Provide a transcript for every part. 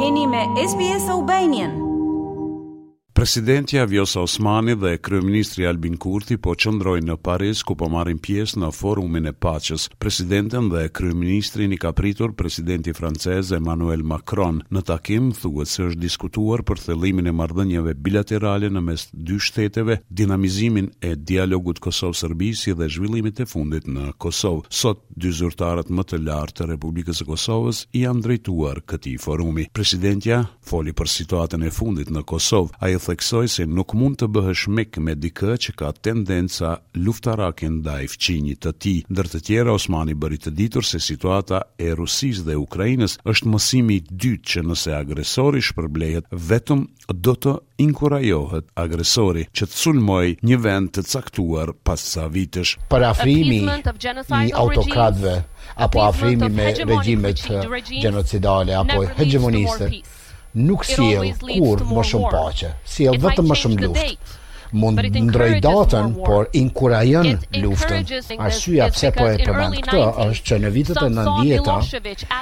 Jeni me SBS Albanian. Presidentja Vjosa Osmani dhe kryeministri Albin Kurti po qëndrojnë në Paris ku po marrin pjesë në forumin e paqes. Presidenten dhe kryeministrin i ka pritur presidenti francez Emmanuel Macron. Në takim thuhet se është diskutuar për thellimin e marrëdhënieve bilaterale në mes dy shteteve dinamizimin e dialogut Kosovë-Serbi si dhe zhvillimet e fundit në Kosovë. Sot dy zyrtarët më të lartë të Republikës së Kosovës i janë drejtuar këtij forumi. Presidentja foli për situatën e fundit në Kosovë. Ajo theksoi se nuk mund të bëhesh mik me dikë që ka tendenca luftarake ndaj fqinjit të tij. Ndër të tjera, Osmani bëri të ditur se situata e Rusisë dhe Ukrainës është mësimi i dytë që nëse agresori shpërblehet vetëm do të Inkurajohet agresori që të sulmojë një vend të caktuar pas ca vitesh. Përafrimi i autokratëve apo afrimi me regjimet gjenocidale apo hegjemoniste nuk sjell kurrë më shumë paqe, sjell vetëm më shumë luftë. Mund të ndërrojë datën, por inkurajon luftën. Arsyeja pse po e përmend këtë është që në vitet e nëntëdhjeta,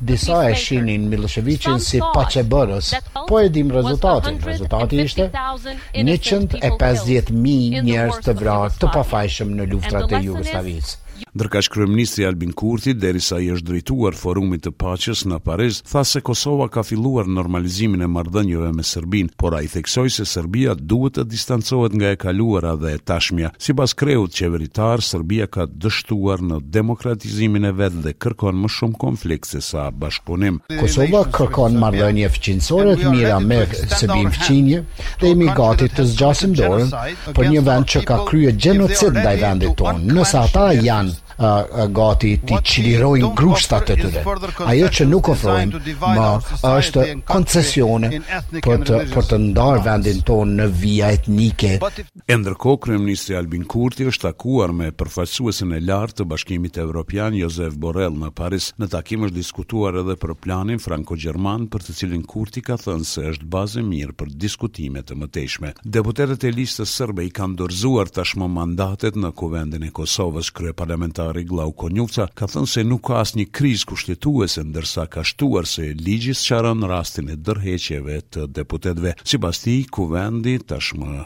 Disa e shihnin Millosheviqin si paqebërës, po e dimë rezultatin. Rezultati ishte 150.000 njerëz të vrarë të pafajshëm në luftërat e Jugosllavisë. Ndërkaq kryeministri Albin Kurti, derisa i është drejtuar Forumit të Paqes në Paris, tha se Kosova ka filluar normalizimin e marrëdhënieve me Serbinë, por ai theksoi se Serbia duhet të distancohet nga e kaluara dhe e tashmja. Sipas kreut qeveritar, Serbia ka dështuar në demokrati tizimin e vet dhe kërkon më shumë konflikt sesa bashkëpunim. Kosova kërkon marrëdhënie fqinjësore të mira me Serbinë fqinjë dhe jemi gati të zgjasim dorën për një vend që ka kryer gjenocid ndaj vendit tonë, nëse ata janë gati t'i çlirojnë grushtat e tyre. Ajo që nuk ofrojmë më është koncesione për të për të ndarë vendin tonë në vija etnike, E ndërkohë kryeministri Albin Kurti është takuar me përfaqësuesin e lartë të Bashkimit Evropian, Josep Borrell në Paris. Në takim është diskutuar edhe për planin franko-gjerman për të cilin Kurti ka thënë se është bazë e mirë për diskutime të mëtejshme. Deputetët e Listës Serbe i kanë dorëzuar tashmë mandatet në Kuvendin e Kosovës. Kryeparlamentari Glauk Konjufca ka thënë se nuk ka asnjë krizë kushtetuese ndërsa ka shtuar se ligji sqaron rastin e dorëheqjeve të deputetëve. Sipas tij, Kuvendi tashmë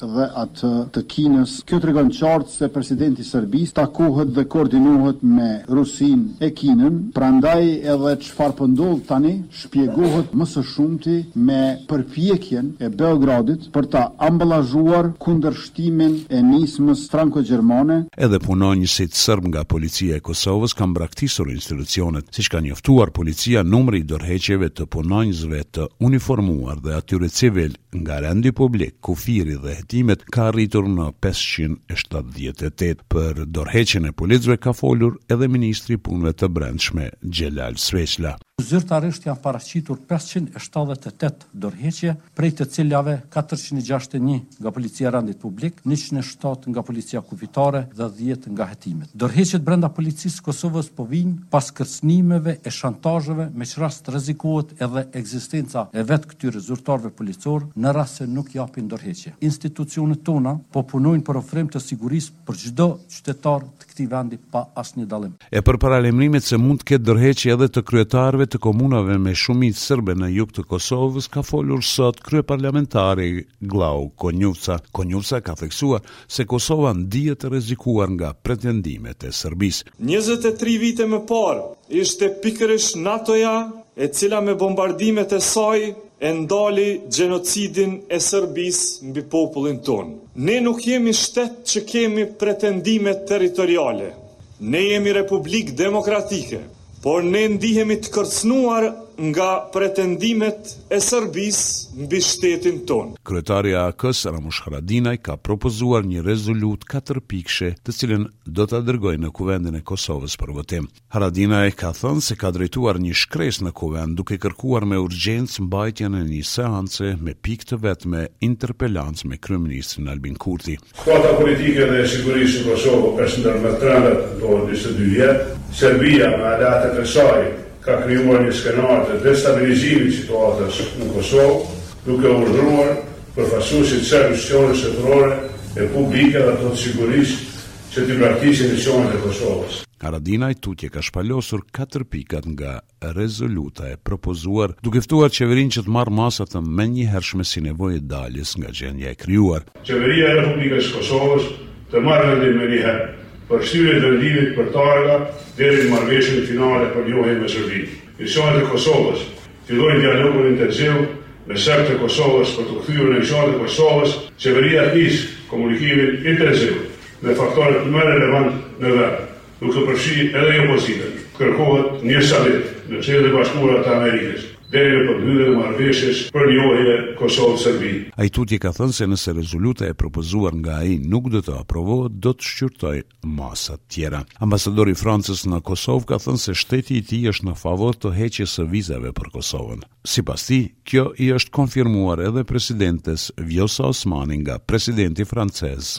dhe atë të Kinës. Kjo tregon qartë se presidenti i Serbisë takohet dhe koordinohet me Rusinë e Kinën, prandaj edhe çfarë po ndodh tani shpjegohet më së shumti me përpjekjen e Beogradit për ta amballazhuar kundërshtimin e nismës franko-gjermane, Edhe punonjësit serbë nga Policia e Kosovës kanë braktisur institucionet. Siç ka njoftuar policia, numri i dorëheqjeve të punonjësve të uniformuar dhe atyre civil, nga rendi publik, kufiri dhe hetimet ka arritur në pesëqind e shtatëdhjetë e tetë. Për dorëheqjen e policëve ka folur edhe ministri i Punëve të Brendshme, Xhelal Sveçla. Zyrtarisht janë paraqitur pesëqind e shtatëdhjetë e tetë dorëheqje, prej të cilave katërqind e gjashtëdhjetë e një nga Policia e Rendit Publik, njëqind e shtatë nga Policia Kufitare dhe dhjetë nga hetimet. Dorëheqjet brenda Policisë së Kosovës po vijnë pas kërcënimeve e shantazheve, me ç'rast rrezikohet edhe ekzistenca e vetë këtyre zyrtarëve policorë në rast se nuk japin dorëheqje. Institucionet tona po punojnë për ofrim të sigurisë për çdo qytetar të këtij vendi pa asnjë dallim. E për paralajmërimet se mund të ketë dorëheqje edhe të kryetarëve të komunave me shumicë serbe në jug të Kosovës ka folur sot kryeparlamentari Glauk Konjufca. Konjufca ka theksuar se Kosova ndihet e rrezikuar nga pretendimet e Serbisë. Njëzet e tri vite më parë ishte pikërisht NATO-ja e cila me bombardimet e saj e ndali gjenocidin e Serbisë mbi popullin tonë. Ne nuk jemi shtet që kemi pretendime territoriale. Ne jemi republikë demokratike, Por ne ndihemi të kërcënuar nga pretendimet e Serbisë mbi shtetin tonë. Kryetari i AAK-së, Ramush Haradinaj, ka propozuar një rezolutë katërpikëshe, të cilën do ta dërgojë në Kuvendin e Kosovës për votim. Haradinaj ka thënë se ka drejtuar një shkresë në Kuvend, duke kërkuar me urgjencë mbajtjen e një seance me pikë të vetme interpelancë me kryeministrin Albin Kurti. Situata politike dhe e sigurisë në Kosovë është ndër më të rëndat në po njëzet e dy vjet. Serbia, me aleatët e saj, ka krijuar një skenar të destabilizimit të situatës në Kosovë, duke urdhëruar përfaqësuesit serbë të institucioneve shtetërore e publike dhe ato të sigurisë që t'i braktisin institucionet e Kosovës. Haradinaj tutje ka shpalosur katër pikat nga rezoluta e propozuar, duke ftuar qeverinë që të marrë masa të menjëhershme si nevojë e daljes nga gjendja e krijuar. Qeveria e Republikës së Kosovës të marrë vendim menjëherë për shtyrje të vendimit për targa deri në marrëveshjen finale për njohje me Serbinë. Institucionet e Kosovës të fillojnë dialogun intensiv me serbët e Kosovës për t'u kthyer në institucionet e Kosovës, qeveria të nisë komunikimin intensiv me faktorët më relevantë në vend, Ku të përfshijë edhe opozitën, kërkohet një samit në Shtetet e Bashkuara të Amerikës deri në përmbylljen e marrëveshjes për njohje Kosovë-Serbi. Ai tutje ka thënë se nëse rezoluta e propozuar nga ai nuk do të aprovohet, do të shqyrtojë masat tjera. Ambasadori i Francës në Kosovë ka thënë se shteti i tij është në favor të heqjes së vizave për Kosovën. Sipas tij, kjo i është konfirmuar edhe presidentes Vjosa Osmani nga presidenti francez